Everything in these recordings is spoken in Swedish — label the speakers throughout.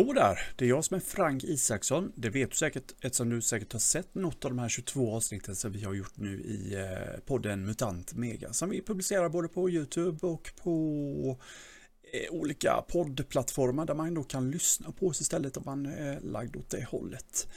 Speaker 1: Hallå där! Det är jag som är Frank Isaksson. Det vet du säkert eftersom du säkert har sett något av de här 22 avsnitten som vi har gjort nu i eh, podden Mutant Mega som vi publicerar både på YouTube och på eh, olika poddplattformar där man då kan lyssna på oss istället om man är lagd åt det hållet.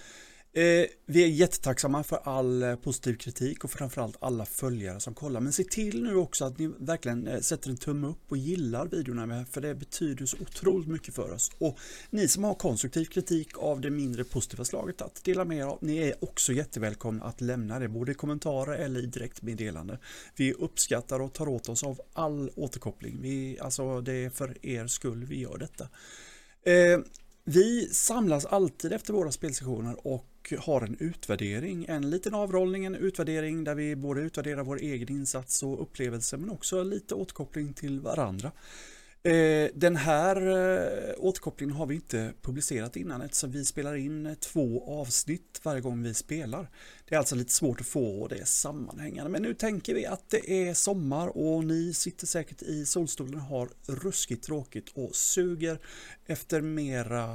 Speaker 1: Eh, vi är jättetacksamma för all eh, positiv kritik och framförallt alla följare som kollar. Men se till nu också att ni verkligen eh, sätter en tumme upp och gillar videorna för det betyder så otroligt mycket för oss. Och ni som har konstruktiv kritik av det mindre positiva slaget att dela med er av, ni är också jättevälkomna att lämna det, både i kommentarer eller i direktmeddelande. Vi uppskattar och tar åt oss av all återkoppling. Vi, alltså det är för er skull vi gör detta. Eh, vi samlas alltid efter våra spelsessioner och har en utvärdering, en liten avrollning, en utvärdering där vi både utvärderar vår egen insats och upplevelse men också lite återkoppling till varandra. Eh, den här eh, återkopplingen har vi inte publicerat innan eftersom vi spelar in två avsnitt varje gång vi spelar. Det är alltså lite svårt att få det sammanhängande men nu tänker vi att det är sommar och ni sitter säkert i solstolen och har ruskigt tråkigt och suger efter mera,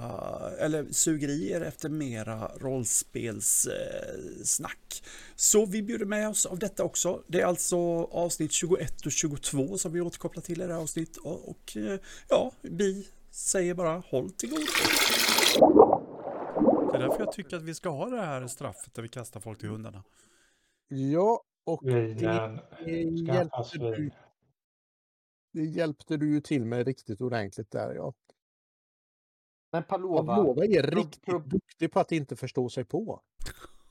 Speaker 1: eller suger i er efter mera rollspelssnack. Så vi bjuder med oss av detta också. Det är alltså avsnitt 21 och 22 som vi återkopplar till i det här avsnittet och, och ja, vi säger bara håll till godo. Det är därför jag tycker att vi ska ha det här straffet där vi kastar folk till hundarna.
Speaker 2: Ja, och det,
Speaker 3: Vinen
Speaker 2: det, hjälpte du, det hjälpte du ju till med riktigt ordentligt där. Ja.
Speaker 4: Men Palova,
Speaker 2: Pavlova är
Speaker 4: pro-
Speaker 2: riktigt
Speaker 4: pro-
Speaker 2: duktig på att inte förstå sig på.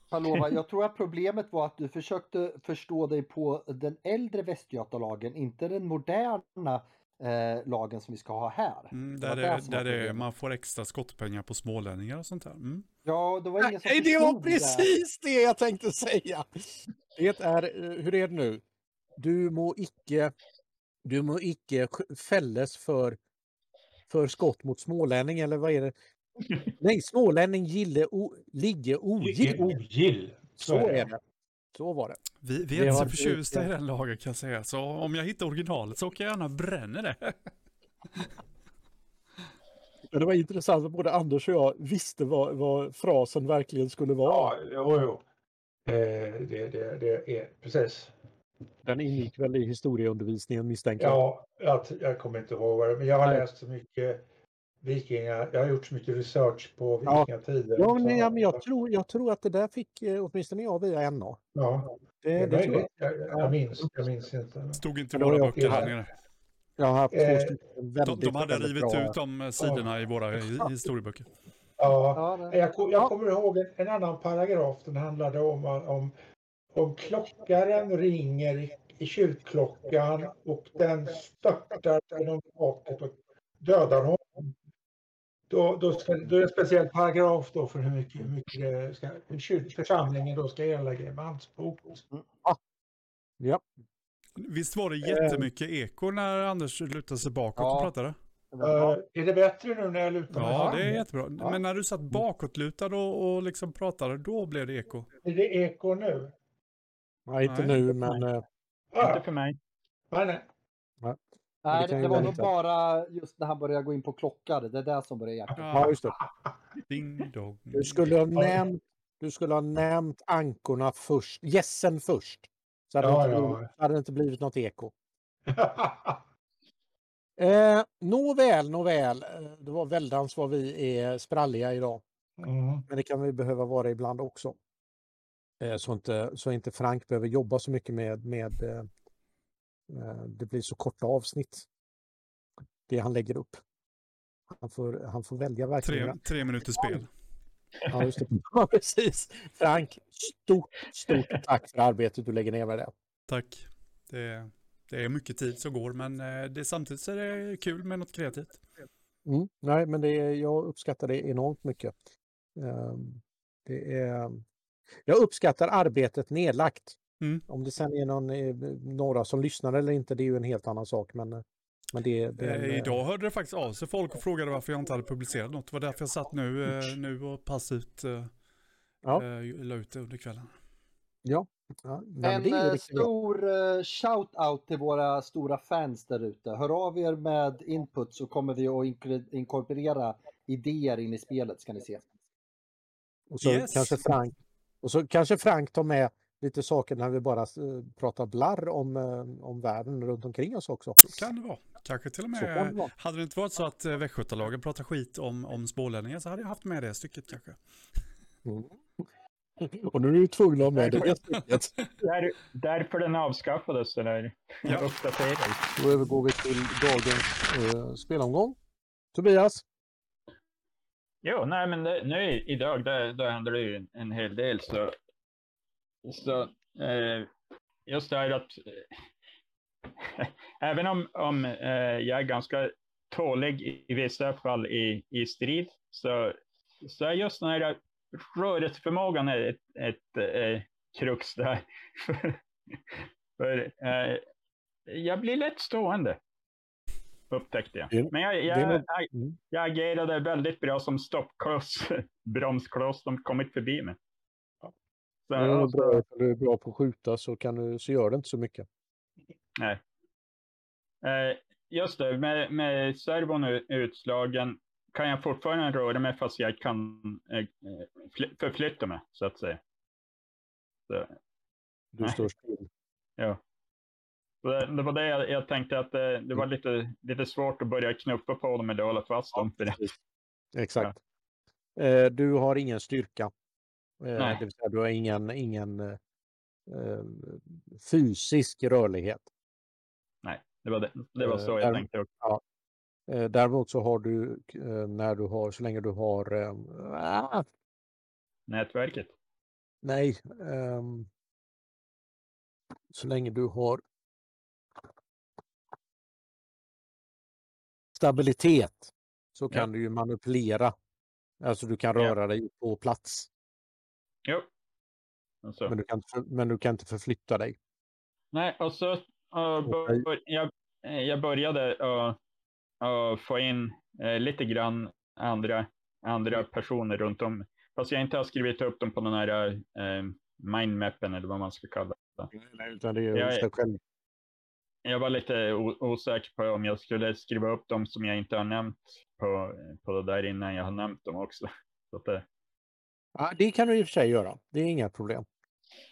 Speaker 4: Palova, jag tror att problemet var att du försökte förstå dig på den äldre Västgötalagen, inte den moderna eh, lagen som vi ska ha här.
Speaker 1: Mm, där
Speaker 4: var
Speaker 1: där
Speaker 4: problemet.
Speaker 1: man får extra skottpengar på smålänningar och sånt där. Mm.
Speaker 4: Ja, det var ingen som
Speaker 2: Nej, det var precis det jag tänkte säga. Det är, eh, hur är det nu? Du må icke, du må icke fälles för, för skott mot smålänning eller vad är det? Nej, smålänning gille o, ligge
Speaker 3: Det är
Speaker 2: ogill.
Speaker 3: ogill.
Speaker 2: Så är det. Så var det.
Speaker 1: Vi, vi
Speaker 2: Det
Speaker 1: är inte så förtjusta i den lagen kan jag säga. Så om jag hittar originalet så åker jag gärna bränner det.
Speaker 2: Men det var intressant att både Anders och jag visste vad, vad frasen verkligen skulle vara.
Speaker 3: Ja, jo, jo. Eh, det, det, det är precis.
Speaker 2: Den ingick väl i historieundervisningen misstänker jag.
Speaker 3: Ja, jag, jag kommer inte ihåg vad det men jag har
Speaker 2: Nej.
Speaker 3: läst så mycket vikingar. Jag har gjort så mycket research på
Speaker 2: Ja.
Speaker 3: vikingatider.
Speaker 2: Ja, men, ja, men jag, tror, jag tror att det där fick eh, åtminstone jag via NA.
Speaker 3: Ja,
Speaker 2: Det,
Speaker 3: det
Speaker 2: det tror jag.
Speaker 3: Jag, jag, minns, jag minns inte.
Speaker 1: Stod inte i
Speaker 2: Ja,
Speaker 1: våra böcker här nere.
Speaker 2: Jag har haft
Speaker 3: Eh,
Speaker 1: De, de hade rivit
Speaker 2: bra.
Speaker 1: ut de sidorna i våra hi- historieböcker.
Speaker 3: Ja,
Speaker 4: Ja,
Speaker 3: jag, jag kommer ihåg en, en annan paragraf. Den handlade om, om, om klockaren ringer i, i kyrkklockan och den störtar genom taket och dödar honom. Då, då, ska, då är det en speciell paragraf då för hur mycket, hur mycket ska, hur församlingen då ska erlägga i mansbok.
Speaker 2: Ja.
Speaker 1: Visst var det jättemycket eko när Anders lutade sig bakåt
Speaker 4: Ja.
Speaker 1: och pratade?
Speaker 3: Eh, är det bättre nu när jag lutar mig
Speaker 1: Ja,
Speaker 3: fram?
Speaker 1: det är jättebra.
Speaker 3: Ja.
Speaker 1: Men när du satt bakåtlutad och, och liksom pratade, då blev det eko.
Speaker 3: Är det eko nu?
Speaker 2: Nej, inte
Speaker 1: Nej.
Speaker 2: nu, men eh,
Speaker 3: Ah,
Speaker 5: Inte för mig.
Speaker 3: nej, nej.
Speaker 2: Det
Speaker 4: Nej, det,
Speaker 2: ju
Speaker 4: var nog bara just när han började gå in på klockar. Det är det som började hjälpa.
Speaker 2: ja, just det.
Speaker 1: Ding dong.
Speaker 2: Du skulle ha nämnt, du skulle ha nämnt ankorna först, gässen först. Så hade,
Speaker 3: Ja,
Speaker 2: det inte
Speaker 3: ja.
Speaker 2: blivit, så hade det inte blivit något eko. Eh, nåväl, nåväl. Eh, Det var väldans vad vi är spralliga idag.
Speaker 3: mm.
Speaker 2: Men det kan vi behöva vara ibland också. Eh, så, inte, så inte Frank behöver jobba så mycket med, med eh, det blir så korta avsnitt. Det han lägger upp. Han får, han får välja verkligen.
Speaker 1: Tre, tre minuters spel.
Speaker 2: Ja, just det. Ja, precis. Frank, stort, stort tack för arbetet du lägger ner med det.
Speaker 1: Tack. Det, det är mycket tid som går, men eh, det, samtidigt så är det kul med något kreativt.
Speaker 2: Mm. Nej, men det är, jag uppskattar det enormt mycket. Ehm, det är, jag uppskattar arbetet nedlagt.
Speaker 1: Mm.
Speaker 2: Om det sen är någon, eh, några som lyssnar eller inte, det är ju en helt annan sak. Men, eh, men det, det är en,
Speaker 1: Eh, idag hörde det faktiskt av sig folk och frågade varför jag inte hade publicerat något. Det var därför jag satt nu, nu och passivt
Speaker 2: Ja.
Speaker 1: la ut det under kvällen.
Speaker 2: Ja, men
Speaker 4: En stor shout-out till våra stora fans där ute. Hör av er med input så kommer vi att inkorporera idéer in i spelet ska ni se.
Speaker 2: Och så
Speaker 1: Yes.
Speaker 2: kanske Frank och så kanske Frank tar med lite saker när vi bara eh, pratar blarr om, eh, om världen runt omkring oss också.
Speaker 1: Så kan det vara. Kanske till och
Speaker 2: det
Speaker 1: med,
Speaker 2: vara.
Speaker 1: hade det inte varit så att eh, Västgötalagen pratar skit om, om smålänningar så hade jag haft med det stycket kanske.
Speaker 2: Mm. Och nu är du tvungen att ha med det stycket.
Speaker 5: Där, därför den avskaffades, eller
Speaker 1: Ja.
Speaker 2: Då övergår vi till dagens eh, spelomgång. Tobias,
Speaker 5: Jo, nej men det, nu idag, där, där händer det ju en hel del. Så, så eh, just det här att eh, även om, om eh, jag är ganska tålig i, vissa fall i, i strid, så, så är just den här rörelseförmågan är ett, ett eh, krux där. För eh, jag blir lätt stående. Upptäckte jag. Men jag, jag, jag, jag agerade väldigt bra som stoppkloss, bromskloss, de kommit förbi mig. Så,
Speaker 2: är
Speaker 5: alltså,
Speaker 2: bra, ifall du är bra på att skjuta så, kan du, så gör det inte så mycket.
Speaker 5: nej. Eh, just det, med, med servon utslagen kan jag fortfarande röra mig fast jag kan eh, eh, fly- förflytta mig, så att säga. Så,
Speaker 2: Du
Speaker 5: Nej.
Speaker 2: står still.
Speaker 5: ja. Det, det var det jag, jag tänkte att det, det var lite, lite svårt att börja knuffa på dem eller hålla fast dem. Det.
Speaker 2: Exakt. Eh, du har ingen styrka. Eh,
Speaker 5: Nej.
Speaker 2: det vill säga, du har ingen, ingen eh, fysisk rörlighet.
Speaker 5: Det var, det, det var så
Speaker 2: Eh,
Speaker 5: jag tänkte. också.
Speaker 2: Eh, däremot så har du, när du har, så länge du har, ah,
Speaker 5: Nätverket.
Speaker 2: nej, ehm, så länge du har stabilitet så kan du ju manipulera. Alltså du kan
Speaker 5: Ja.
Speaker 2: röra dig på plats,
Speaker 5: Jo. Och så.
Speaker 2: men du kan, men du kan inte förflytta dig.
Speaker 5: Nej, och så uh, bör, jag, eh, jag började att uh, få in eh, lite grann andra, andra personer runt om. Fast jag inte har skrivit upp dem på den här uh, mindmappen eller vad man ska kalla det.
Speaker 2: Utan det är
Speaker 5: Jag
Speaker 2: själv.
Speaker 5: Jag var lite osäker på om jag skulle skriva upp dem som jag inte har nämnt på, på det där innan jag har nämnt dem också. Så att det,
Speaker 2: Ja, det kan du i och för sig göra. Det är inga problem.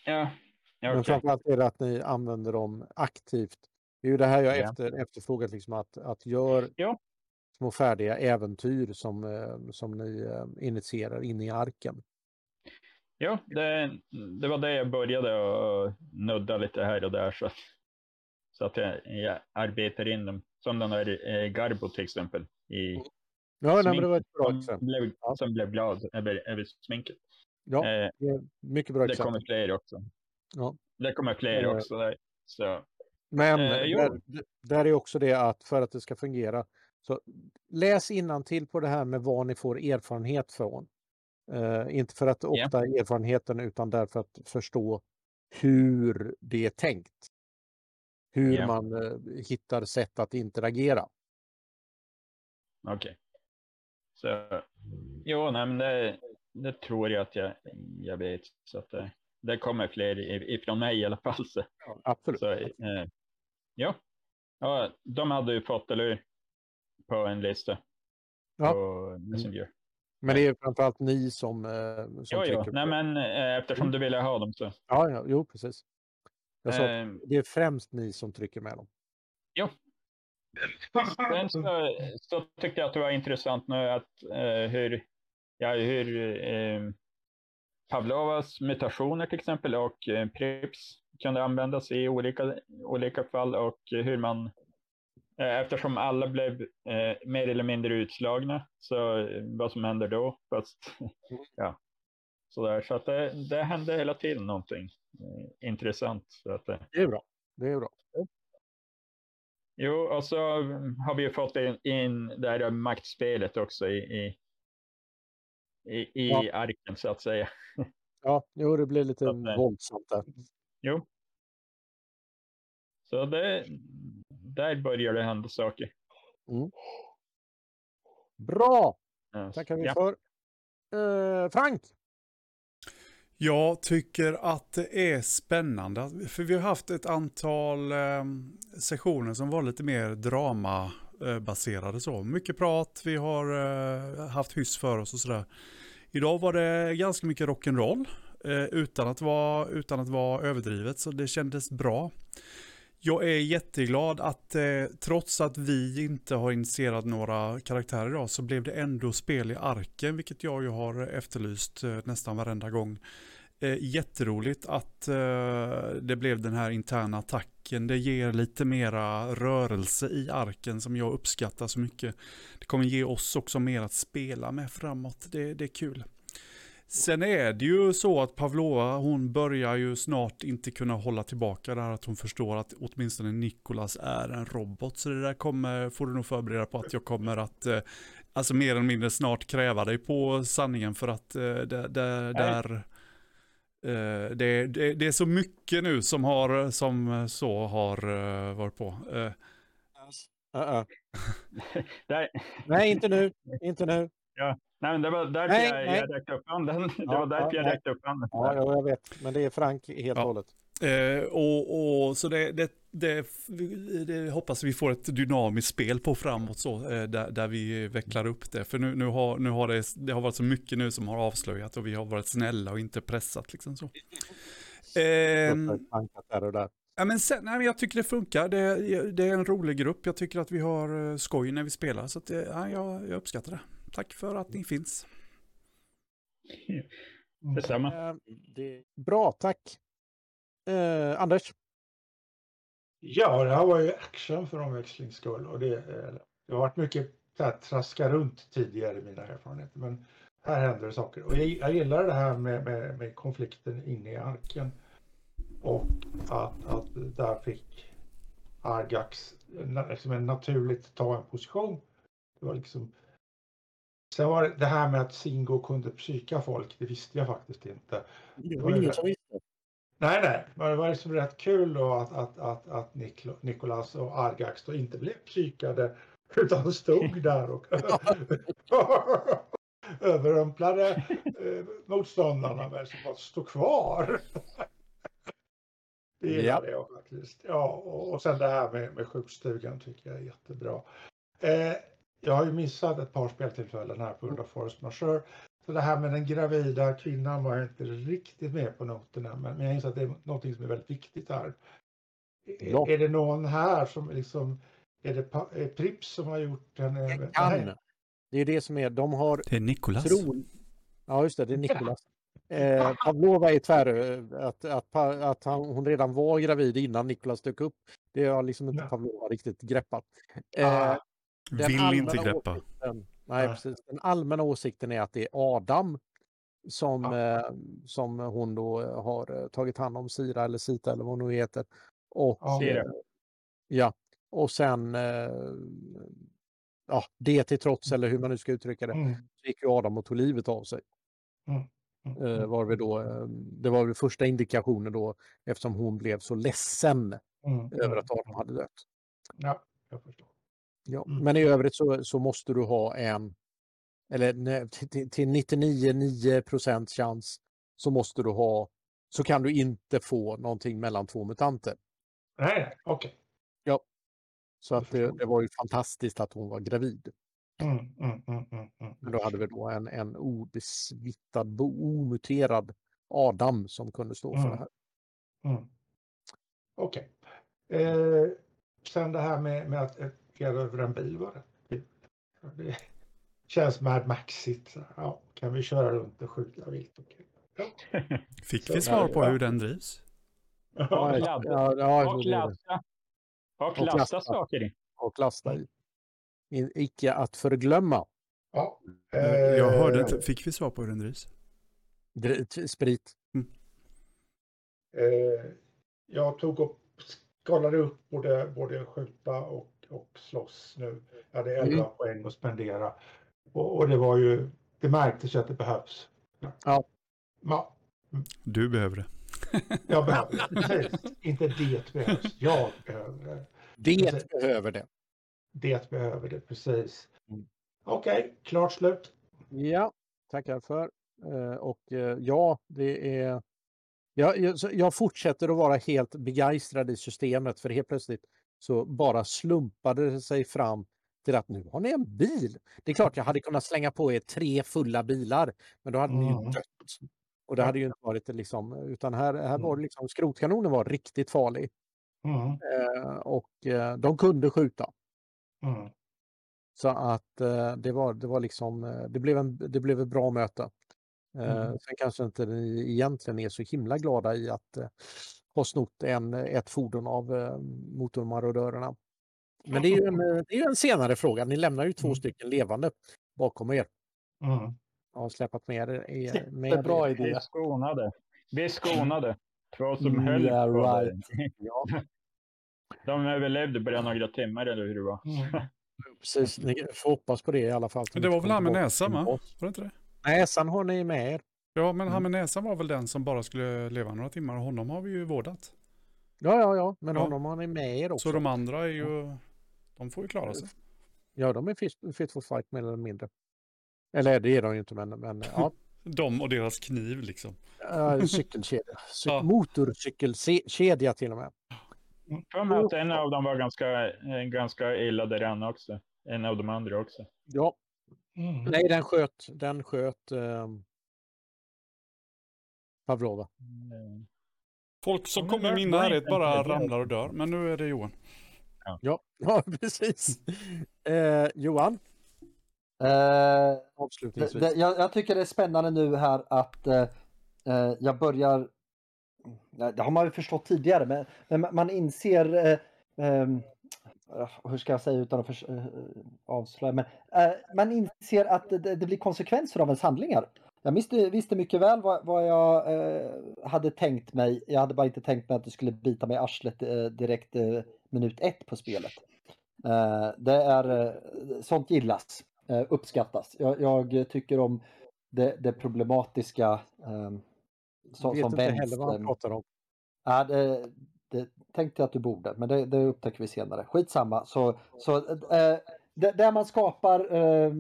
Speaker 5: ja, ja
Speaker 2: Men
Speaker 5: okej.
Speaker 2: framförallt är det att ni använder dem aktivt. Det är ju det här jag
Speaker 5: Ja.
Speaker 2: efter, efterfrågat, liksom att, att gör
Speaker 5: Ja.
Speaker 2: små färdiga äventyr som, eh, som ni eh, initierar in i arken.
Speaker 5: Ja, det, det var det jag började att nudda lite här och där så att, så att jag, jag arbetar in dem. Som den där eh, Garbo till exempel. I,
Speaker 2: Ja, nej, men det var ett bra
Speaker 5: som,
Speaker 2: exempel.
Speaker 5: blev,
Speaker 2: Ja.
Speaker 5: som blev glad över, över sminket.
Speaker 2: Ja,
Speaker 5: Eh,
Speaker 2: det är mycket bra
Speaker 5: det
Speaker 2: exempel.
Speaker 5: kommer fler också.
Speaker 2: Ja.
Speaker 5: Det kommer fler
Speaker 2: Eh,
Speaker 5: också. Där. Så,
Speaker 2: Men
Speaker 5: Eh,
Speaker 2: där, där är också det att för att det ska fungera. Så läs till på det här med vad ni får erfarenhet från. Eh, inte för att ofta erfarenheten utan därför att förstå hur det är tänkt. Hur
Speaker 5: Ja.
Speaker 2: man eh, hittar sätt att interagera.
Speaker 5: Okej. Så, jo, nej, men det, det tror jag att jag, jag vet. Så att det, det kommer fler ifrån mig i alla fall. Så.
Speaker 2: Absolut.
Speaker 5: Så, eh, ja. ja, de hade ju fått, eller hur? På en lista.
Speaker 2: Ja.
Speaker 5: På Messenger.
Speaker 2: Men det är framförallt ni som, eh, som
Speaker 5: Jo, jo. Nej,
Speaker 2: på.
Speaker 5: men eh, eftersom du ville ha dem så.
Speaker 2: Ja, ja, jo, precis. Jag sa,
Speaker 5: Eh,
Speaker 2: det är främst ni som trycker med dem
Speaker 5: sen så, så tyckte jag att det var intressant nu att eh, hur, ja, hur eh, Pavlovas mutationer till exempel och eh, Prips kunde användas i olika, olika fall och hur man eh, Eftersom alla blev eh, mer eller mindre utslagna, så eh, vad som händer då? Fast, ja, sådär. Så att det, det hände hela tiden någonting eh, intressant. Så att, eh,
Speaker 2: Det är bra. Det är bra.
Speaker 5: Jo, och så har vi ju fått in, in det här maktspelet också i, i, i,
Speaker 2: Ja.
Speaker 5: arken så att säga.
Speaker 2: Ja, jo, det blir lite
Speaker 5: att, eh,
Speaker 2: våldsamt där.
Speaker 5: Jo. Så det, där börjar det hända saker.
Speaker 2: Bra!
Speaker 5: Eh,
Speaker 2: tackar vi
Speaker 5: ja.
Speaker 2: för. Eh, Frank!
Speaker 1: Jag tycker att det är spännande, för vi har haft ett antal eh, sessioner som var lite mer dramabaserade. så. Mycket prat, vi har eh, haft hyss för oss och sådär. Idag var det ganska mycket rock'n'roll eh, utan, att vara, utan att vara överdrivet så det kändes bra. Jag är jätteglad att eh, trots att vi inte har initierat några karaktärer idag så blev det ändå spel i arken vilket jag ju har efterlyst eh, nästan varenda gång. Eh, jätteroligt att eh, det blev den här interna attacken. Det ger lite mera rörelse i arken som jag uppskattar så mycket. Det kommer ge oss också mer att spela med framåt. Det, det är kul. Sen är det ju så att Pavlova, hon börjar ju snart inte kunna hålla tillbaka det här att hon förstår att åtminstone Nikolas är en robot. Så det där kommer, får du nog förbereda på att jag kommer att, eh, alltså mer eller mindre snart kräva dig på sanningen för att eh, det, det, där, eh, det, det, det är så mycket nu som har, som så har eh, varit på. Eh,
Speaker 2: Uh-uh. Nej, inte nu. Inte nu.
Speaker 5: Nej, men det var därför
Speaker 2: Nej,
Speaker 5: jag,
Speaker 2: nej.
Speaker 5: jag räckte upp handen. Det
Speaker 2: Ja,
Speaker 5: var därför
Speaker 2: ja,
Speaker 5: jag räckte upp handen.
Speaker 2: Ja, ja, jag vet. Men det är Frank helt och
Speaker 1: Ja.
Speaker 2: hållet.
Speaker 1: Eh, och, och så det, det, det, det hoppas vi får ett dynamiskt spel på framåt så, eh, där, där vi vecklar upp det. För nu, nu, har, nu har det, det har varit så mycket nu som har avslöjat och vi har varit snälla och inte pressat liksom så.
Speaker 2: Där.
Speaker 1: ja, men sen, nej, men jag tycker det funkar, det, det är en rolig grupp, jag tycker att vi har eh, skoj när vi spelar, så att, det, ja, jag, jag uppskattar det. Tack för att ni finns.
Speaker 5: Detsamma.
Speaker 2: Eh, det... Bra, tack. Eh, Anders?
Speaker 3: Ja, det här var ju action för omväxlings skull. Och det, det har varit mycket här, traska runt tidigare i mina erfarenheter. Men här händer det saker. Och jag, jag gillar det här med, med, med konflikten inne i arken. Och att, att där fick Argax liksom en naturligt ta en position. Det var liksom... Sen var det det här med att Singo kunde psyka folk, det visste jag faktiskt inte.
Speaker 2: Det
Speaker 3: var ingen som
Speaker 2: visste.
Speaker 3: Nej, nej, men det var liksom rätt kul då att, att, att, att Niklo- Nikolas och Argax då inte blev psykade utan stod där och överrumplade eh, motståndarna men som bara stod kvar. Det gillade jag faktiskt. Ja, och, och sen det här med, med sjukstugan tycker jag är jättebra. Eh, jag har ju missat ett par speltillfällen här på grund av Force Majeure. Så det här med den gravida kvinnan var jag inte riktigt med på noterna. Men, jag inser att det är någonting som är väldigt viktigt här. Är-
Speaker 2: Ja.
Speaker 3: Är det någon här som liksom, är det är Prips som har gjort den? eh,
Speaker 2: Det kan. Det är det som är, de har
Speaker 1: Det är Nikolas.
Speaker 2: tro... Ja, just det, det är Nikolas. Eh, Pavlova är tvär att, att, pa- att han, hon redan var gravid innan Nikolas dök upp. Det har liksom inte
Speaker 3: Ja.
Speaker 2: Pavlova riktigt greppat. Eh,
Speaker 3: Ah,
Speaker 2: den
Speaker 1: Vill
Speaker 2: allmänna
Speaker 1: inte greppa.
Speaker 2: Åsikten, nej,
Speaker 3: Nej.
Speaker 2: precis. Den allmänna åsikten är att det är Adam som,
Speaker 3: Ja.
Speaker 2: eh, som hon då eh, har eh, tagit hand om, Sira eller Sita eller vad hon nu heter. Och,
Speaker 3: Ja.
Speaker 2: Eh, ja, och sen eh, ja, det till trots, eller hur man nu ska uttrycka det,
Speaker 3: mm,
Speaker 2: så gick ju Adam och tog livet av sig.
Speaker 3: mm, mm,
Speaker 2: Eh, var vi då, eh, det var väl första indikationen då eftersom hon blev så ledsen
Speaker 3: mm,
Speaker 2: över att Adam hade dött.
Speaker 3: Ja, jag förstår.
Speaker 2: Ja.
Speaker 3: Mm.
Speaker 2: Men i övrigt så, så måste du ha en, eller nej, till- till till 99,9 procents chans så måste du ha, så kan du inte få någonting mellan två mutanter.
Speaker 3: Nej, okej.
Speaker 2: Så
Speaker 3: Jag
Speaker 2: att det, det var ju fantastiskt att hon var gravid.
Speaker 3: Mm, mm, mm, mm, mm.
Speaker 2: Men då hade vi då en, en obesmittad, omuterad Adam som kunde stå för det här.
Speaker 3: Mm. Okej. Eh, sen det här med, med att era över en bil var det. Det känns Mad Maxigt. Ja, kan vi köra runt och skjuta vilt? Okej.
Speaker 1: Fick
Speaker 3: Så-
Speaker 1: vi svar på
Speaker 3: Ja.
Speaker 1: hur den drivs?
Speaker 2: Ja,
Speaker 3: Ja,
Speaker 2: ja, ja, ja,
Speaker 5: Och lasta. Och lasta saker i.
Speaker 2: och lasta i. In, icke att förglömma.
Speaker 3: ja.
Speaker 1: Jag hörde inte, fick vi svar på hur den drivs?
Speaker 2: Sprit.
Speaker 3: Eh, jag tog och skalade upp både, både skjuta och, och slåss nu. Jag hade 11
Speaker 2: Mm.
Speaker 3: poäng att spendera. Och, och det var ju, det märktes ju att det behövs.
Speaker 2: Ja.
Speaker 3: Ja,
Speaker 1: Du behöver det.
Speaker 3: jag behöver det. Precis. Inte det behövs. Jag behöver det.
Speaker 2: Det
Speaker 3: Precis.
Speaker 2: behöver det.
Speaker 3: Det behöver det, precis.
Speaker 2: Mm.
Speaker 3: Okej, klart slut.
Speaker 2: Ja, tackar för. Eh, och eh, ja, det är... Jag, jag, jag fortsätter att vara helt begeistrad i systemet för helt plötsligt så bara slumpade det sig fram till att nu har ni en bil. Det är klart jag hade kunnat slänga på er tre fulla bilar, men då hade ni ju
Speaker 3: Mm.
Speaker 2: dött. Och det hade ju inte varit liksom, utan här, här var det liksom, skrotkanonen var riktigt farlig.
Speaker 3: Mm.
Speaker 2: Eh, och eh, de kunde skjuta.
Speaker 3: Mm.
Speaker 2: Så att eh, det var, det var liksom, eh, det blev, en, det blev ett bra möte. Eh,
Speaker 3: Mm.
Speaker 2: Sen kanske inte ni egentligen är så himla glada i att eh, ha snott en, ett fordon av eh, motormarodörerna. Men det är, ju en, eh, det är ju en senare fråga. Ni lämnar ju två
Speaker 3: Mm.
Speaker 2: stycken levande bakom er.
Speaker 3: Mm.
Speaker 2: Jag har släpat med er. er- med er.
Speaker 4: idé.
Speaker 5: Vi är skonade. Vi är skonade. Två som
Speaker 4: Mm,
Speaker 5: höll
Speaker 4: yeah,
Speaker 5: på
Speaker 4: right.
Speaker 2: Ja,
Speaker 5: De överlevde bara några timmar eller hur det var.
Speaker 3: Mm.
Speaker 2: precis. Ni får hoppas på det i alla fall.
Speaker 1: Men det var väl han med näsan va? Var det inte det?
Speaker 2: Näsan har ni med er.
Speaker 1: Ja, men
Speaker 2: Mm.
Speaker 1: han med näsan var väl den som bara skulle leva några timmar honom har vi ju vårdat.
Speaker 2: Ja, ja, ja. Men
Speaker 1: Ja.
Speaker 2: honom har ni med er också.
Speaker 1: Så de andra är ju, de får ju klara sig.
Speaker 2: Ja, de är fit, fit for fight mer eller mindre. Eller det är de ju inte, men, men ja.
Speaker 1: De och deras kniv liksom.
Speaker 2: Uh, cykelkedja. Cy-
Speaker 1: Ja.
Speaker 2: Motorcykelkedja till och med.
Speaker 5: För mig att en av dem var ganska, eh, ganska illa däran också. En av de andra också.
Speaker 2: Ja,
Speaker 3: Mm.
Speaker 2: nej den sköt, den sköt um, Pavlova.
Speaker 5: Eh,
Speaker 1: Folk som kommer i min närhet bara ramlar och dör. Men nu är det Johan.
Speaker 2: Ja, ja precis. Eh, Johan,
Speaker 4: Eh, det,
Speaker 2: avslutningsvis.
Speaker 4: det, jag, jag tycker det är spännande nu här att eh, eh, jag börjar... ja, Det har man ju förstått tidigare, men, men man- inser... Eh, ehm, hur ska jag säga utan att eh, avslöja? Men, eh, man inser att det, det blir konsekvenser av ens handlingar. Jag visste, visste mycket väl vad, vad jag eh, hade tänkt mig. Jag hade bara inte tänkt mig att det skulle bita mig i arslet eh, direkt eh, minut ett på spelet. Eh, det är, eh, sånt gillas, eh, uppskattas. Jag, jag tycker om det, det problematiska eh, som,
Speaker 2: vet
Speaker 4: som
Speaker 2: inte
Speaker 4: vänds.
Speaker 2: heller vad han pratar om.
Speaker 4: Ja, det, det tänkte jag att du borde, men det, det upptäcker vi senare. Skitsamma. Så, så det, där man skapar, eh,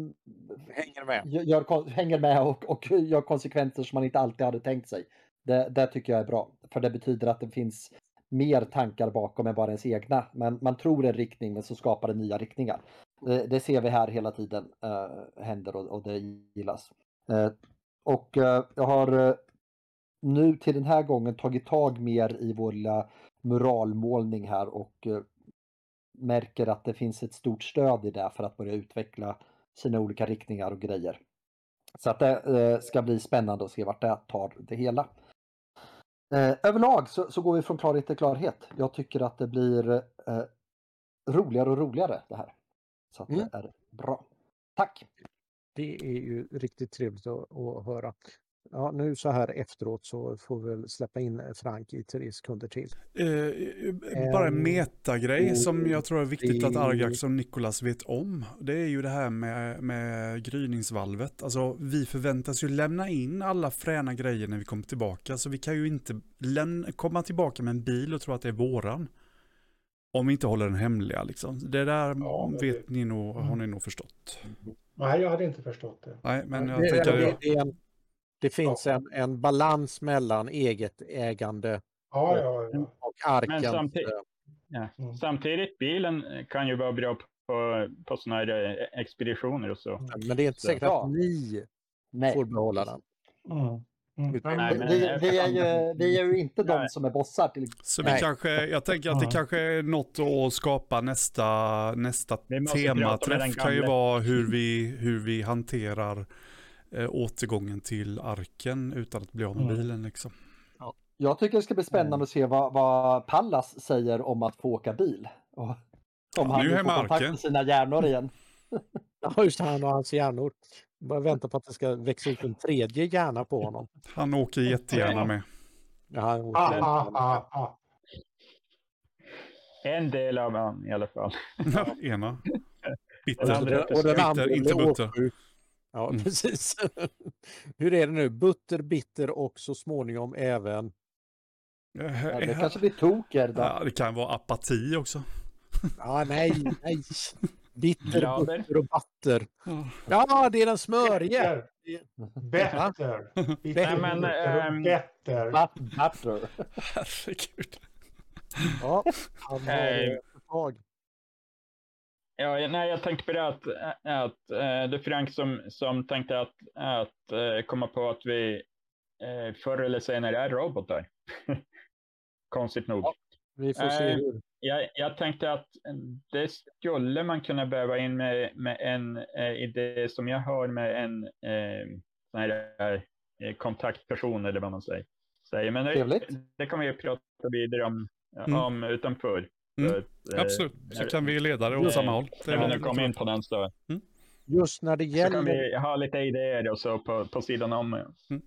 Speaker 2: Hänger med.
Speaker 4: gör, hänger med och, och gör konsekvenser som man inte alltid hade tänkt sig. Det, det tycker jag är bra, för det betyder att det finns mer tankar bakom än bara ens egna. Men man tror en riktning, men så skapar det nya riktningar. Det, det ser vi här hela tiden eh, händer och, och det gillas. Eh, och eh, jag har eh, nu till den här gången tagit tag mer i vår lilla muralmålning här och eh, märker att det finns ett stort stöd i det för att börja utveckla sina olika riktningar och grejer. Så att det eh, ska bli spännande att se vart det tar det hela. Eh, överlag så, så går vi från klarhet till klarhet. Jag tycker att det blir eh, roligare och roligare det här. Så att
Speaker 2: Mm.
Speaker 4: det är bra. Tack!
Speaker 2: Det är ju riktigt trevligt att, att höra. Ja, nu så här efteråt så får vi väl släppa in Frank i tre sekunder till.
Speaker 1: Eh, bara en
Speaker 2: Ehm,
Speaker 1: metagrej som jag tror är viktigt att
Speaker 2: det-
Speaker 1: Argax och Nikolas vet om. Det är ju det här med, med gryningsvalvet. Alltså vi förväntas ju lämna in alla fräna grejer när vi kommer tillbaka. Så vi kan ju inte komma tillbaka med en bil och tro att det är våran. Om vi inte håller den hemliga liksom. Det där
Speaker 3: Ja, men
Speaker 1: vet
Speaker 3: det-
Speaker 1: ni nog, har
Speaker 3: Mm.
Speaker 1: ni nog förstått.
Speaker 3: Nej, jag hade inte förstått det.
Speaker 1: Nej, men jag
Speaker 2: det,
Speaker 1: tänker...
Speaker 2: det, det, är en, det finns en, en balans mellan eget ägande
Speaker 3: Ja, ja, ja.
Speaker 2: och arkens...
Speaker 5: Men samtidigt-
Speaker 2: eh,
Speaker 5: Ja.
Speaker 3: Mm.
Speaker 5: Samtidigt, bilen kan ju vara bra på, på sådana här eh, expeditioner och så.
Speaker 2: Men det är inte
Speaker 5: Så-
Speaker 2: säkert
Speaker 4: Ja.
Speaker 2: att ni
Speaker 4: Nej.
Speaker 2: får behålla den.
Speaker 3: Mm. Mm.
Speaker 5: Nej,
Speaker 4: Vi,
Speaker 5: men-
Speaker 4: vi, vi, är ju, vi är ju inte de
Speaker 5: Nej.
Speaker 4: som är bossar till
Speaker 1: Så vi
Speaker 2: Nej.
Speaker 1: kanske, jag tänker att det
Speaker 3: Ja.
Speaker 1: kanske är något att skapa nästa, nästa tematräff kan ju vara hur vi, hur vi hanterar eh, återgången till arken utan att bli av med
Speaker 3: Mm.
Speaker 1: bilen liksom.
Speaker 4: Jag tycker det ska bli spännande att se vad, vad Pallas säger om att få åka bil. Och om
Speaker 1: Ja,
Speaker 4: han
Speaker 1: nu
Speaker 4: får kontakt med sina hjärnor igen.
Speaker 2: Ja, just han och hans hjärnor. Bara vänta på att det ska växa ut en tredje hjärna på honom.
Speaker 1: Han åker jättegärna med.
Speaker 2: Ja, han åker
Speaker 3: Ah, ah,
Speaker 2: med.
Speaker 3: ah, ah.
Speaker 5: En del av han i alla fall.
Speaker 1: Ena.
Speaker 5: Och den
Speaker 1: Bitter.
Speaker 5: andra-
Speaker 2: Och den andra
Speaker 1: inte butter.
Speaker 2: Ja,
Speaker 1: Mm.
Speaker 2: precis. Hur är det nu? Butter, bitter och så småningom även...
Speaker 4: Ja, det kanske blir toker. Då.
Speaker 1: Ja, det kan vara apati också.
Speaker 2: Ja, nej, nej. Bitter,
Speaker 5: Glader.
Speaker 2: butter och batter.
Speaker 1: Ja.
Speaker 2: Ja, det är den smörige.
Speaker 3: Better. Better.
Speaker 2: Nej,
Speaker 5: men,
Speaker 3: Better.
Speaker 5: ehm,
Speaker 3: Better.
Speaker 4: But- Butter.
Speaker 1: Herregud.
Speaker 2: Ja, han har
Speaker 5: Nej.
Speaker 2: Eh.
Speaker 5: Ja, nej, jag tänkte på det att, att äh, det är Frank som, som tänkte att, att äh, komma på att vi äh, förr eller senare är robotar. Konstigt nog.
Speaker 2: Ja, Vi får se
Speaker 5: Eh. Jag, jag tänkte att det skulle man kunna väva in med, med en eh, idé som jag har med en eh, sån här, eh, kontaktperson eller vad man säger. Men det,
Speaker 4: Trevligt.
Speaker 5: det kan vi prata vidare om,
Speaker 1: Mm.
Speaker 5: om utanför.
Speaker 1: Mm.
Speaker 5: Att, eh,
Speaker 1: Absolut, så kan vi leda det åt samma håll. Det
Speaker 5: När vi nu kommer in på den så,
Speaker 2: Just när det
Speaker 5: så kan
Speaker 2: gäller
Speaker 5: vi ha lite idéer och så på, på sidan om.
Speaker 1: Mm.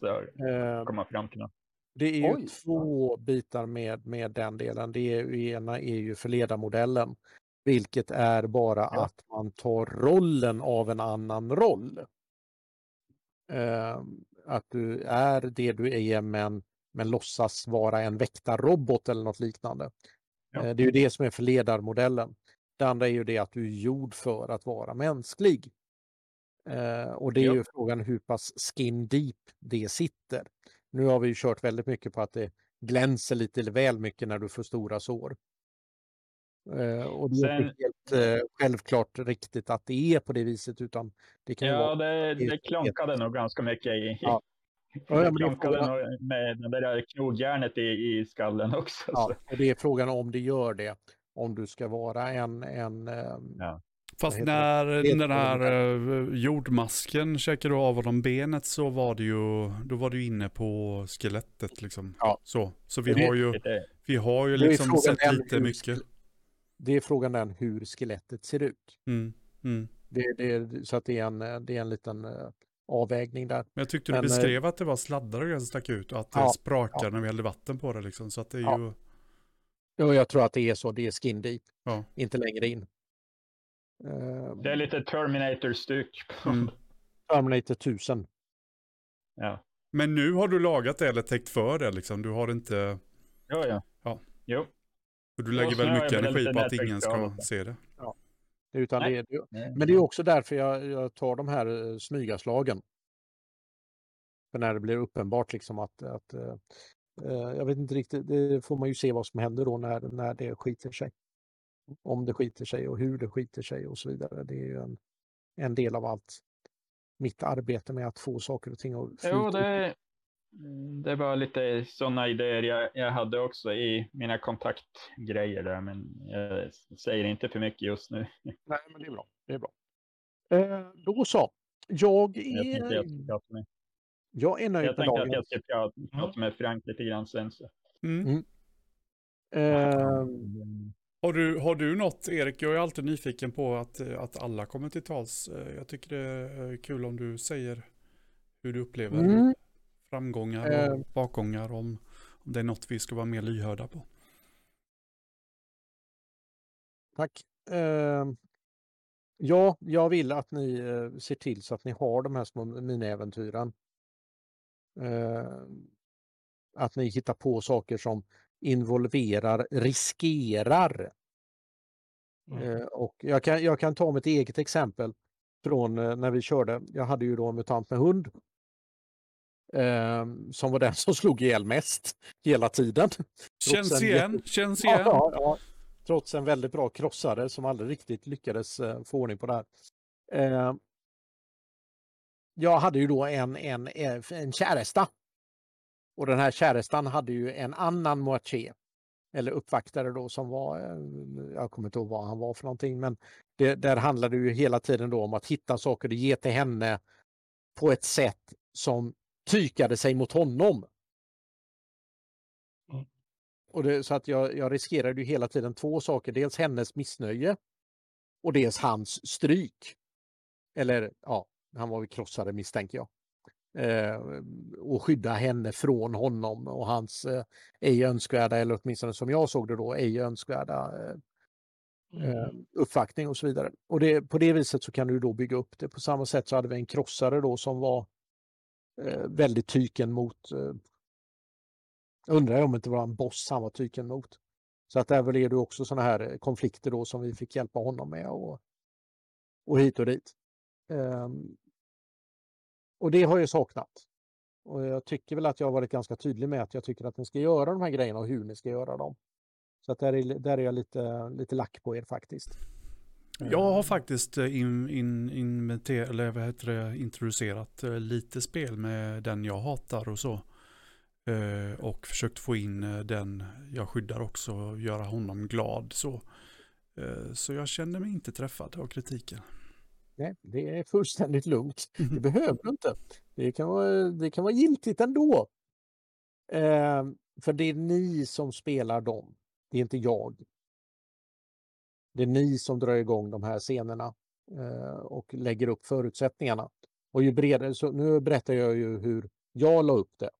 Speaker 5: Så
Speaker 2: eh,
Speaker 5: komma fram till något.
Speaker 2: Det är ju
Speaker 4: Oj.
Speaker 2: två bitar med, med den delen. Det är, ena är ju förledarmodellen, vilket är bara
Speaker 5: Ja.
Speaker 2: att man tar rollen av en annan roll. Eh, att du är det du är men, men låtsas vara en väktarrobot eller något liknande.
Speaker 5: Ja.
Speaker 2: Eh, det är ju det som är förledarmodellen. Det andra är ju det att du är gjord för att vara mänsklig. Eh, och det är
Speaker 5: Ja.
Speaker 2: ju frågan hur pass skin deep det sitter. Nu har vi ju kört väldigt mycket på att det glänser lite väl mycket när du får stora sår. Eh, och det är inte helt eh, självklart riktigt att det är på det viset utan det kan
Speaker 5: Ja,
Speaker 2: vara...
Speaker 5: det,
Speaker 2: det
Speaker 5: klonkade nog ganska mycket i,
Speaker 2: Ja.
Speaker 5: Det
Speaker 2: Ja, men det är
Speaker 5: klonkade
Speaker 2: frågan-
Speaker 5: med det där knogjärnet i, i skallen också.
Speaker 2: Ja,
Speaker 5: så.
Speaker 2: och det är frågan om det gör det. Om du ska vara en... en eh,
Speaker 1: Fast
Speaker 2: heter
Speaker 1: när
Speaker 2: det?
Speaker 1: den här eh, jordmasken käkade av honom benet så var det ju, då var du inne på skelettet liksom.
Speaker 2: Ja.
Speaker 1: Så, så vi
Speaker 2: Det-
Speaker 1: har ju, vi har ju liksom sett lite
Speaker 2: hur
Speaker 1: mycket.
Speaker 2: det är frågan den hur skelettet ser ut.
Speaker 1: Mm, mm.
Speaker 2: Det, det, så att det är en, det är en liten eh, avvägning där.
Speaker 1: Men jag tyckte
Speaker 2: Men,
Speaker 1: du
Speaker 2: eh,
Speaker 1: beskrev att det var sladdar som stack ut och att det
Speaker 2: Ja,
Speaker 1: sprakade
Speaker 2: ja.
Speaker 1: när vi hällde vatten på det liksom. Så att det är
Speaker 2: Ja.
Speaker 1: ju,
Speaker 2: Ja, jag tror att det är så. Det är skin deep,
Speaker 1: ja.
Speaker 2: inte längre in.
Speaker 5: Det är lite Terminator-stuk.
Speaker 1: Mm.
Speaker 2: Terminator 1000.
Speaker 5: Ja.
Speaker 1: Men nu har du lagat det eller täckt för det liksom. Du har inte,
Speaker 5: Ja, ja.
Speaker 1: Ja.
Speaker 5: Jo.
Speaker 1: och du lägger väl mycket energi på att ingen ska se det.
Speaker 2: Utan
Speaker 5: Nej.
Speaker 2: det, det, men det är också därför jag, jag tar de här eh, smygaslagen. För när det blir uppenbart liksom att, att eh, eh, jag vet inte riktigt, det får man ju se vad som händer då när, när det skiter sig. Om det skiter sig och hur det skiter sig och så vidare. Det är ju en, en del av allt mitt arbete med att få saker och ting att
Speaker 5: Jo,
Speaker 2: flyta.
Speaker 5: det, det var lite sådana idéer jag, jag hade också i mina kontaktgrejer där, men jag säger inte för mycket just nu.
Speaker 2: Nej, men det är bra. Det är bra. Eh, då så. Jag
Speaker 5: Jag tänkte jag
Speaker 2: är,
Speaker 5: prata med,
Speaker 2: jag är nöjd
Speaker 5: jag
Speaker 2: med
Speaker 5: tänkte att
Speaker 2: dagen.
Speaker 5: jag skulle prata, prata med Frank lite grann sen. Så.
Speaker 1: Mm.
Speaker 2: Eh,
Speaker 1: Har, du, har du något, Erik? Jag är alltid nyfiken på att, eh, att alla kommer till tals. Eh, Jag tycker det är kul om du säger hur du upplever
Speaker 2: Mm.
Speaker 1: Framgångar
Speaker 2: Eh.
Speaker 1: och bakgångar. Om, om det är något vi ska vara mer lyhörda på.
Speaker 2: Tack. Eh, ja, jag vill att ni eh, ser till så att ni har de här små miniäventyren. Eh, att ni hittar på saker som involverar, riskerar.
Speaker 3: Mm.
Speaker 2: Eh, och jag kan, jag kan ta mitt eget exempel från eh, när vi körde. Jag hade ju då en mutant med hund. Eh, som var den som slog ihjäl mest hela tiden.
Speaker 1: Känns
Speaker 2: en
Speaker 1: igen, känns igen.
Speaker 2: ja, ja. Trots en väldigt bra krossare som aldrig riktigt lyckades eh, få ordning på det här. Eh, jag hade ju då en, en, en, en käresta. Och den här kärestan hade ju en annan moaché. Eller uppvaktare då som var, eh, jag kommer inte ihåg vad han var för någonting, men det, där handlade det ju hela tiden då om att hitta saker och ge till henne på ett sätt som tykade sig mot honom. Och det, så att jag, jag riskerade ju hela tiden två saker. Dels hennes missnöje och dels hans stryk. Eller ja, han var väl krossare misstänker jag. Eh, och skydda henne från honom och hans eh, ej önskvärda, eller åtminstone som jag såg det då, ej önskvärda eh, eh, uppvaktning och så vidare. Och det, på det viset så kan du då bygga upp det. På samma sätt så hade vi en krossare då som var Eh, väldigt tyken mot eh, Undrar om det inte var en boss han var tyken mot. Så att där blev är det också sådana här eh, konflikter då som vi fick hjälpa honom med och, och hit och dit. Um, och det har jag saknat. Och jag tycker väl att jag har varit ganska tydlig med att jag tycker att ni ska göra de här grejerna och hur ni ska göra dem. Så att där är, där är jag lite, lite lack på er faktiskt.
Speaker 1: Jag har faktiskt eh, in, in, inventer, eller vad heter det, introducerat eh, lite spel med den jag hatar och så. Eh, Och försökt få in eh, den jag skyddar också och göra honom glad. Så, Eh, så jag känner mig inte träffad av kritiken.
Speaker 2: Nej, det är fullständigt lugnt. Det
Speaker 1: Mhm.
Speaker 2: behöver du inte. Det kan vara, det kan vara giltigt ändå. Eh, för det är ni som spelar dem. Det är inte jag. Det är ni som drar igång de här scenerna eh, och lägger upp förutsättningarna. Och ju bredare, så nu berättar jag ju hur jag la upp det.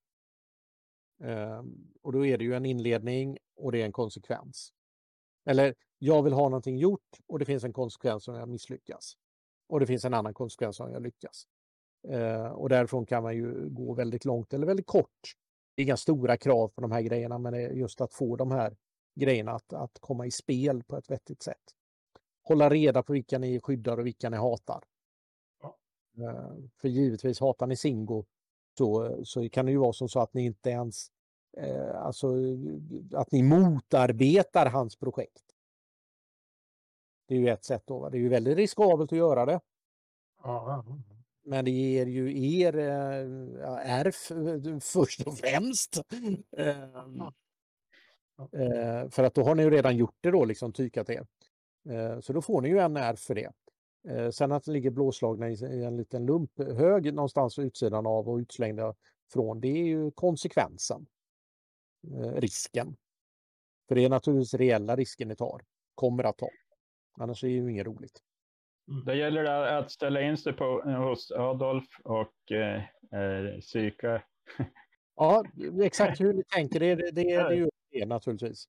Speaker 2: Eh, och då är det ju en inledning och det är en konsekvens. Eller jag vill ha någonting gjort och det finns en konsekvens om jag misslyckas. Och det finns en annan konsekvens om jag lyckas. Eh, och därifrån kan man ju gå väldigt långt eller väldigt kort. Det är inga stora krav på de här grejerna men det är just att få de här grejerna att, att komma i spel på ett vettigt sätt. Hålla reda på vilka ni skyddar och vilka ni hatar.
Speaker 3: Ja.
Speaker 2: Eh, för givetvis hatar ni Singo så, så kan det ju vara som så att ni inte ens eh, alltså att ni motarbetar hans projekt. Det är ju ett sätt då. va. Det är ju väldigt riskabelt att göra det.
Speaker 3: Ja,
Speaker 2: Men det ger ju er eh, ja, ärf eh, först och främst. Ehm, eh, för att då har ni ju redan gjort det då, liksom tykat er. Eh, så då får ni ju en ärf för det. Eh, sen att det ligger blåslagna i, i en liten lump hög någonstans på utsidan av och utslängda från, det är ju konsekvensen. Eh, risken. För det är naturligtvis reella risker ni tar, kommer att ta. Annars är det ju inget roligt.
Speaker 5: Då gäller det att ställa in sig på, hos Adolf och eh, eh, psyka.
Speaker 2: Ja, exakt hur ni tänker, det, det, det, det är ju det naturligtvis.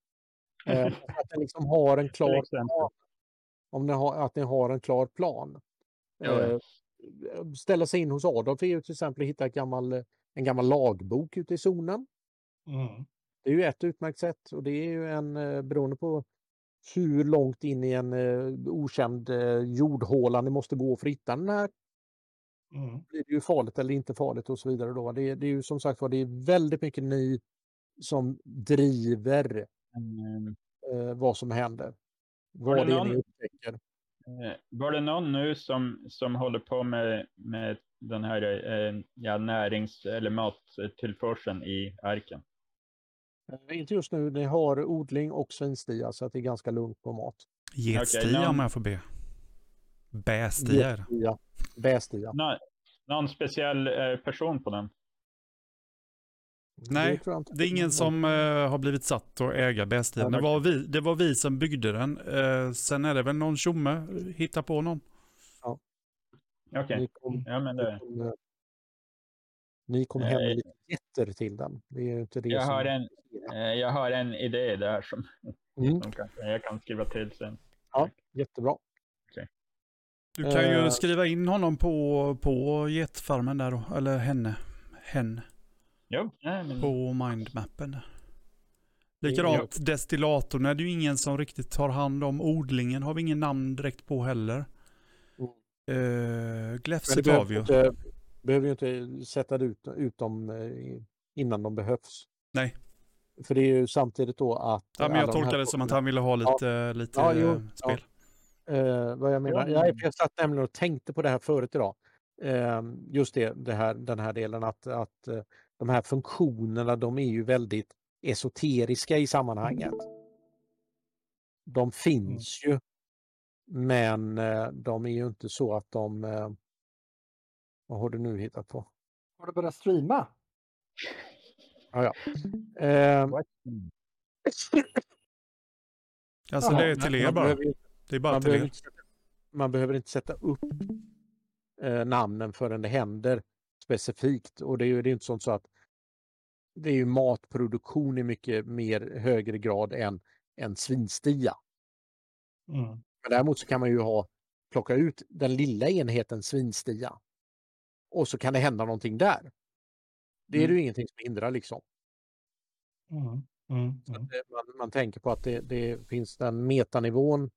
Speaker 2: Eh, att ni liksom har en klar plan. Om ni har, att ni har en klar plan. Eh, ställa sig in hos Adolf är ju till exempel att hitta ett gammal, en gammal lagbok ute i zonen.
Speaker 3: Mm.
Speaker 2: Det är ju ett utmärkt sätt och det är ju en, eh, beroende på hur långt in i en eh, okänd eh, jordhåla ni måste gå för att hitta den här
Speaker 3: Mm.
Speaker 2: blir det ju farligt eller inte farligt och så vidare. Då. Det, är- det är ju som sagt var, det är väldigt mycket ni som driver
Speaker 5: Mm.
Speaker 2: eh, vad som händer.
Speaker 5: Var
Speaker 2: Vad
Speaker 5: det
Speaker 2: det är ni
Speaker 5: någon-
Speaker 2: upptäcker.
Speaker 5: Eh, Var det någon nu som, som håller på med, med den här eh, ja, närings eller mattillförseln i arken?
Speaker 2: Eh, Inte just nu, ni har odling och svinstia så att det är ganska lugnt på mat.
Speaker 1: Getstia
Speaker 5: någon-
Speaker 1: om jag får be. Bästia
Speaker 2: bästia.
Speaker 5: Nå, någon speciell eh, person på den?
Speaker 1: Nej,
Speaker 2: inte.
Speaker 1: Det är ingen som eh, har blivit satt att äga bästian.
Speaker 2: Ja,
Speaker 1: Det var, vi, det var vi som byggde den. Eh, sen är det väl någon tjomme, hitta på någon.
Speaker 5: Okej,
Speaker 2: Ni kom,
Speaker 5: ja men
Speaker 2: ni
Speaker 5: det.
Speaker 2: kom, eh, ni kom hem med lite getter till den. Det är inte det
Speaker 5: Jag
Speaker 2: som...
Speaker 5: har en, jag har en idé där som,
Speaker 2: Mm.
Speaker 5: som kanske jag kan skriva till sen.
Speaker 2: Ja, jättebra.
Speaker 1: Du kan ju skriva in honom på, på getfarmen där då, eller henne. Hen
Speaker 5: Jo,
Speaker 1: på mindmappen. Likadant destillatorn är det ju ingen som riktigt tar hand om. Odlingen har vi ingen namn direkt på heller.
Speaker 2: Mm.
Speaker 1: Uh, Gläfset har vi
Speaker 2: ju inte, behöver ju inte sätta ut, ut dem eh, innan de behövs.
Speaker 1: Nej.
Speaker 2: För det är ju samtidigt då att...
Speaker 1: Ja, men jag tolkar det som att han ville ha lite, lite
Speaker 2: Ja, jo,
Speaker 1: eh, spel.
Speaker 2: Eh, vad jag menar,
Speaker 5: Ja.
Speaker 2: jag, jag satt nämligen och tänkte på det här förut idag. Eh, just det, det här, den här delen att, att de här funktionerna de är ju väldigt esoteriska i sammanhanget. De finns ju. Men eh, de är ju inte så att de... Eh, vad har du nu hittat på?
Speaker 4: Har du börjat streama?
Speaker 2: Eh,
Speaker 1: Alltså det är till er bara. Det är bara
Speaker 2: man,
Speaker 1: till
Speaker 2: behöver
Speaker 1: er.
Speaker 2: inte sätta, man behöver inte sätta upp eh, namnen förrän det händer specifikt. Och det är ju det är inte sånt så att det är ju matproduktion i mycket mer högre grad än, än svinstia.
Speaker 3: Mm.
Speaker 2: Men däremot så kan man ju ha plocka ut den lilla enheten svinstia. Och så kan det hända någonting där. Det är
Speaker 5: Mm.
Speaker 2: ju ingenting som hindrar liksom.
Speaker 3: Mm. Mm. Mm.
Speaker 2: man, man tänker på att det, det finns den metanivån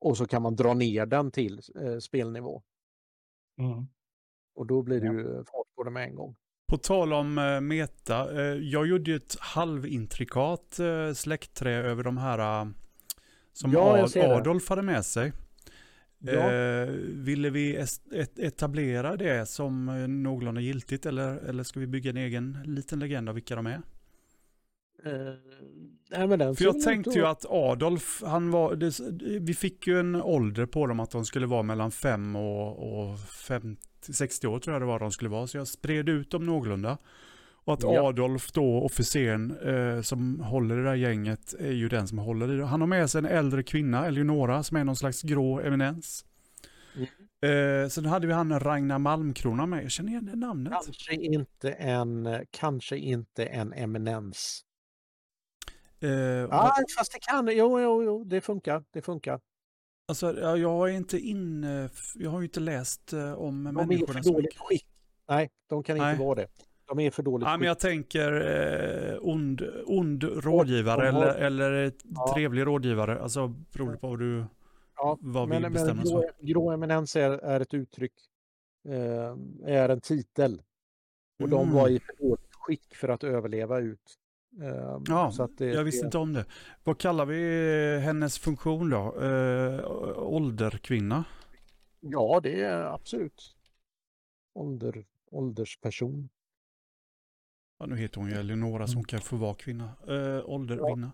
Speaker 2: och så kan man dra ner den till eh, spelnivå.
Speaker 3: Mm.
Speaker 2: Och då blir det
Speaker 5: Ja.
Speaker 2: ju fart på det med en gång.
Speaker 1: På tal om eh, meta, eh, jag gjorde ju ett halvintrikat eh, släktträd över de här, eh, som
Speaker 2: Ja.
Speaker 1: Adolf hade med sig.
Speaker 2: Ja.
Speaker 1: Eh, ville vi etablera det som eh, någorlunda giltigt eller, eller ska vi bygga en egen liten legend av vilka de är?
Speaker 2: Eh, nej,
Speaker 1: För jag tänkte ju att Adolf, han var, det, vi fick ju en ålder på dem att de skulle vara mellan 5 och, och 50, 60 år tror jag det var de skulle vara. Så jag spred ut dem någorlunda. Och att
Speaker 2: Ja.
Speaker 1: Adolf då, officeren eh, som håller det där gänget, är ju den som håller i det. Han har med sig en äldre kvinna, Eleonora, som är någon slags grå eminens.
Speaker 2: Mm.
Speaker 1: Eh, sen hade vi han Ragnar Malmkrona med. Jag känner igen det namnet.
Speaker 2: Kanske inte en, kanske inte en eminens.
Speaker 1: Eh,
Speaker 2: Ah, fast det kan, jo, jo, jo, det funkar, det funkar.
Speaker 1: Alltså, ja, jag är inte inne, jag har ju inte läst eh, om
Speaker 2: De är
Speaker 1: människorna
Speaker 2: för
Speaker 1: så
Speaker 2: dåligt
Speaker 1: mycket.
Speaker 2: skick. Nej, de kan inte
Speaker 1: Nej.
Speaker 2: vara det. De är för dåligt
Speaker 1: men
Speaker 2: skick.
Speaker 1: jag tänker eh, ond, ond rådgivare
Speaker 2: de har-
Speaker 1: eller, eller
Speaker 2: Ja.
Speaker 1: trevlig rådgivare. Alltså beroende på vad du
Speaker 2: Ja,
Speaker 1: vad vi
Speaker 2: men, men
Speaker 1: bestämmer oss
Speaker 2: grå,
Speaker 1: för.
Speaker 2: grå eminens är, är ett uttryck, eh, är en titel. Och de var
Speaker 1: Mm.
Speaker 2: i för dåligt skick för att överleva ut. Eh,
Speaker 1: Ja,
Speaker 2: det,
Speaker 1: jag visste
Speaker 2: det,
Speaker 1: inte om det. Vad kallar vi hennes funktion då? Eh, ålderkvinna?
Speaker 2: Ja, det är absolut. Ålder, åldersperson.
Speaker 1: Ja, nu heter hon ju Eleonora så hon kan få vara kvinna. Eh, ålderkvinna.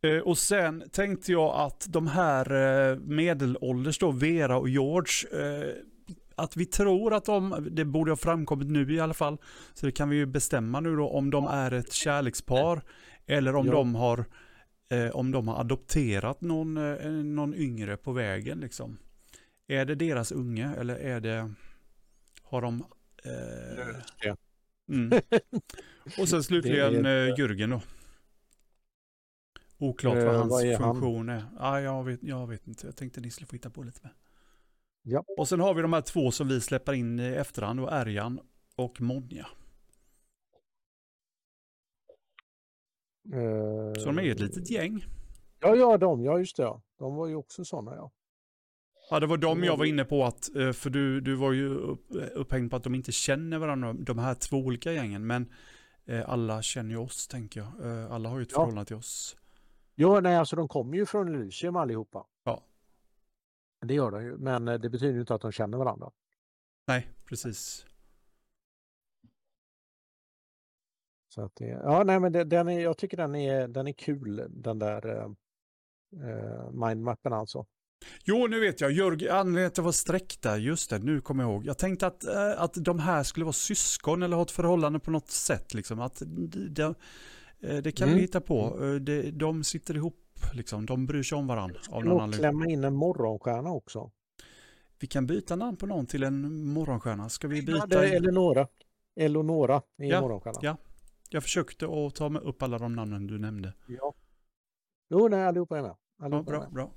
Speaker 2: Ja.
Speaker 1: Eh, och sen tänkte jag att de här medelålders då, Vera och George, att vi tror att de, det borde ha framkommit nu i alla fall, så det kan vi ju bestämma nu då om de är ett kärlekspar eller om
Speaker 2: Ja.
Speaker 1: de har eh, om de har adopterat någon, eh, någon yngre på vägen liksom. Är det deras unge eller är det, har de eh,
Speaker 2: det.
Speaker 1: Mm. Och sen slutligen eh, Jürgen då. Oklart
Speaker 2: Eh,
Speaker 1: vad hans
Speaker 2: vad är han?
Speaker 1: funktion är. Ja, jag, vet, jag vet inte. Jag tänkte ni skulle få hitta på lite med.
Speaker 2: Ja.
Speaker 1: Och sen har vi de här två som vi släpper in i efterhand. Och Erjan och Monja.
Speaker 2: Eh,
Speaker 1: Så de är ett litet gäng.
Speaker 2: Ja, ja, de, ja just det. Ja. De var ju också sådana, ja.
Speaker 1: Ja, det var de jag
Speaker 2: var
Speaker 1: var inne på att, eh, för du, du var ju upp, upphängd på att de inte känner varandra, de här två olika gängen. Men eh, alla känner ju oss, tänker jag. Eh, Alla har ju ett
Speaker 2: Ja.
Speaker 1: förhållande till oss.
Speaker 2: Ja, nej, alltså de kommer ju från Elysium allihopa. Det gör de ju, men eh, det betyder ju inte att de känner varandra.
Speaker 1: Nej, precis.
Speaker 2: Så att det, ja, nej, men det, den är, jag tycker den är, den är kul, den där eh, eh, mindmappen alltså.
Speaker 1: Jo, nu vet jag. Jörg, anledningen till att det var streck där, just det, nu kommer jag ihåg. Jag tänkte att, eh, att de här skulle vara syskon eller ha ett förhållande på något sätt. Liksom. Att de, de, eh, det kan
Speaker 2: Mm.
Speaker 1: vi hitta på. De, de sitter ihop, liksom. de bryr sig om varandra. Av någon anledning.
Speaker 2: klämma in en morgonstjärna också.
Speaker 1: Vi kan byta namn på någon till en morgonstjärna. Ska vi
Speaker 2: Ja,
Speaker 1: byta?
Speaker 2: det är
Speaker 1: en-
Speaker 2: Eleonora. Eleonora är
Speaker 1: Ja,
Speaker 2: morgonstjärna.
Speaker 1: ja. Jag försökte att ta med upp alla de namnen du nämnde.
Speaker 2: Ja. Jo, nej, allihopa är med.
Speaker 1: Ja,
Speaker 2: Allihopa
Speaker 1: bra, bra.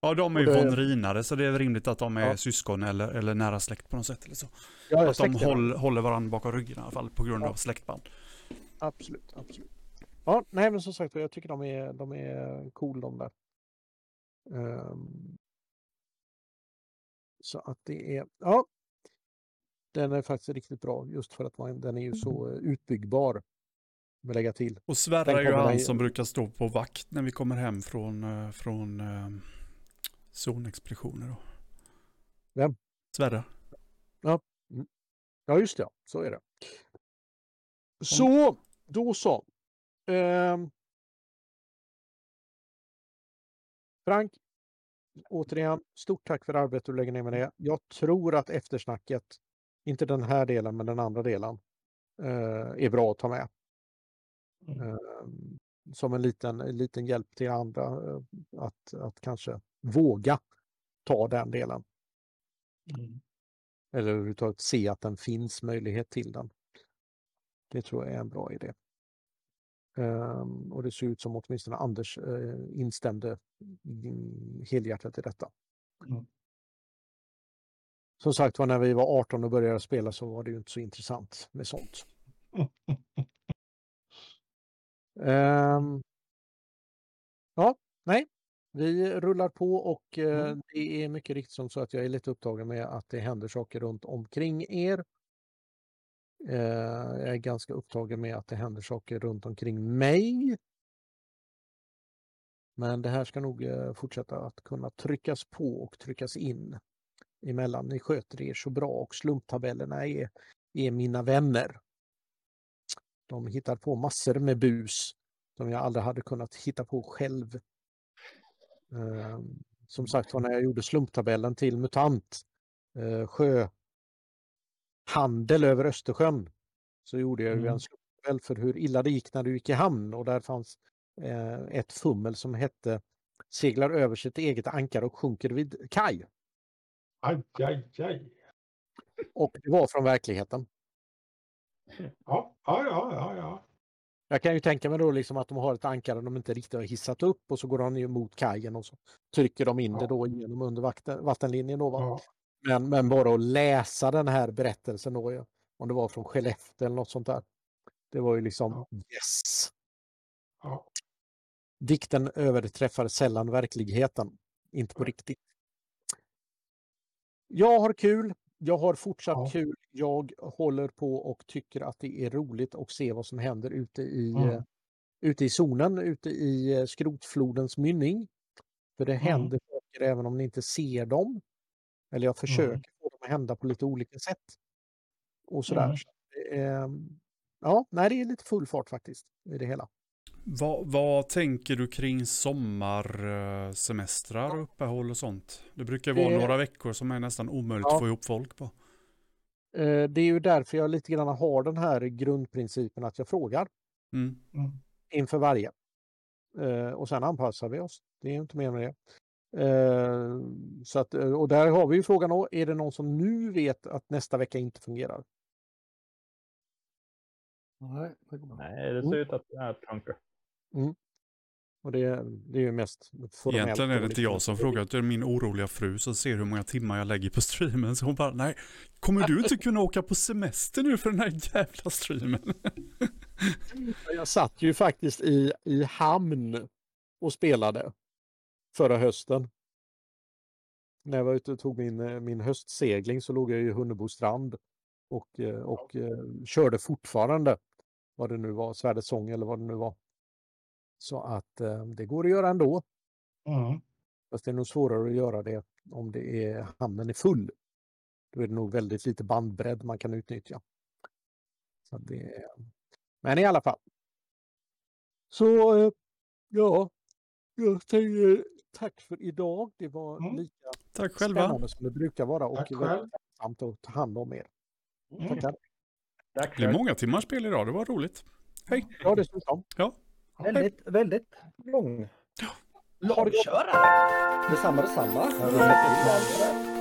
Speaker 1: Ja, de är ju
Speaker 2: det-
Speaker 1: von Rinare, så det är rimligt att de är
Speaker 2: Ja.
Speaker 1: syskon eller, eller nära släkt på något sätt. Eller så.
Speaker 2: Ja,
Speaker 1: att de håll, håller varandra bakom ryggen i alla fall, på grund
Speaker 2: Ja.
Speaker 1: av släktband.
Speaker 2: Absolut, absolut. Ja, nej men som sagt jag tycker de är, de är cool de där. Ehm, så att det är, ja. Den är faktiskt riktigt bra just för att man, den är ju så eh, utbyggbar. Med lägga till.
Speaker 1: Och Sverre är ju han som brukar stå på vakt när vi kommer hem från, eh, från eh, zonexpeditioner. Då.
Speaker 2: Vem?
Speaker 1: Sverre.
Speaker 2: Ja just det, ja. så är det. Så, då så. Ehm. Frank, återigen, stort tack för arbetet du lägger ner med det. Jag tror att eftersnacket, inte den här delen men den andra delen, eh, är bra att ta med. Ehm, som en liten, en liten hjälp till andra eh, att, att kanske våga ta den delen.
Speaker 3: Mm.
Speaker 2: Eller överhuvudtaget se att den finns möjlighet till den. Det tror jag är en bra idé. Ehm, och det ser ut som åtminstone Anders eh, instämde helhjärtat i detta.
Speaker 3: Mm.
Speaker 2: Som sagt var, när vi var 18 och började spela så var det ju inte så intressant med sånt. Ehm, ja, nej. Vi rullar på och eh,
Speaker 3: Mm.
Speaker 2: det är mycket riktigt som så att jag är lite upptagen med att det händer saker runt omkring er. Eh, jag är ganska upptagen med att det händer saker runt omkring mig. Men det här ska nog eh, fortsätta att kunna tryckas på och tryckas in emellan. Ni sköter er så bra och slumptabellerna är, är mina vänner. De hittar på massor med bus som jag aldrig hade kunnat hitta på själv. Eh, som sagt var när jag gjorde slumptabellen till MUTANT sjö sjöhandel över Östersjön så gjorde jag ju
Speaker 3: Mm.
Speaker 2: en slumptabell för hur illa det gick när du gick i hamn och där fanns eh, ett fummel som hette seglar över sitt eget ankare och sjunker vid kaj.
Speaker 3: Aj, aj, aj.
Speaker 2: Och det var från verkligheten.
Speaker 3: Ja, ja, ja, ja. ja.
Speaker 2: Jag kan ju tänka mig då liksom att de har ett ankare de inte riktigt har hissat upp och så går de ner mot kajen och så trycker de in det
Speaker 3: Ja.
Speaker 2: då genom under vatten, vattenlinjen. Då, va?
Speaker 3: ja.
Speaker 2: Men, men bara att läsa den här berättelsen då, ja, om det var från Skellefteå eller något sånt där. Det var ju liksom
Speaker 3: Ja.
Speaker 2: yes.
Speaker 3: ja.
Speaker 2: Dikten överträffar sällan verkligheten. Inte på riktigt. Jag har kul. Jag har fortsatt
Speaker 3: Ja.
Speaker 2: kul. Jag håller på och tycker att det är roligt att se vad som händer ute i,
Speaker 3: Mm.
Speaker 2: eh, ute i zonen, ute i eh, skrotflodens mynning. För det
Speaker 3: Mm.
Speaker 2: händer saker även om ni inte ser dem. Eller jag försöker få dem att hända på lite olika sätt. Och sådär.
Speaker 3: Mm.
Speaker 2: Så är, ja, nej, det är lite full fart faktiskt i det hela.
Speaker 1: Vad, vad tänker du kring sommarsemestrar och uppehåll och sånt? Det brukar vara
Speaker 2: Det-
Speaker 1: några veckor som är nästan omöjligt
Speaker 2: Ja.
Speaker 1: att få ihop folk på.
Speaker 2: Eh, Det är ju därför jag lite grann har den här grundprincipen att jag frågar
Speaker 1: Mm.
Speaker 3: Mm.
Speaker 2: inför varje. Eh, Och sen anpassar vi oss. Det är inte mer med det. Eh, Så att, eh, och där har vi ju frågan då, är det någon som nu vet att nästa vecka inte fungerar?
Speaker 4: Nej, det går bra.
Speaker 5: Nej, det
Speaker 2: Mm.
Speaker 5: ser ut att det här funkar.
Speaker 2: Och det, det är ju mest formellt.
Speaker 1: Egentligen är det inte
Speaker 2: liksom.
Speaker 1: jag som frågar, utan det är min oroliga fru som ser hur många timmar jag lägger på streamen. Så hon bara, nej, kommer du inte kunna åka på semester nu för den här jävla streamen?
Speaker 2: Jag satt ju faktiskt i, i hamn och spelade förra hösten. När jag var ute och tog min, eh, min höstsegling så låg jag i Hunnebo strand och, eh, och eh, körde fortfarande vad det nu var, Svärdets sång eller vad det nu var. Så att eh, det går att göra ändå.
Speaker 3: Mm.
Speaker 2: Fast det är nog svårare att göra det om det är hamnen är full. Då är det nog väldigt lite bandbredd man kan utnyttja. Så det. Men i alla fall. Så eh, ja, jag säger tack för idag. Det var
Speaker 3: Mm.
Speaker 2: lika
Speaker 1: Tack själva.
Speaker 2: spännande som det brukar vara och
Speaker 3: Tack
Speaker 2: väldigt tacksamt att ta hand om er.
Speaker 3: Mm.
Speaker 2: Tackar.
Speaker 5: Tack
Speaker 1: Det
Speaker 5: själv.
Speaker 1: många timmars spel idag, det var roligt. Hej.
Speaker 2: Ja, dessutom.
Speaker 6: Väldigt, väldigt lång.
Speaker 2: Ha det gott.
Speaker 6: Långkörare.
Speaker 4: Detsamma, detsamma.
Speaker 6: Ja, det är-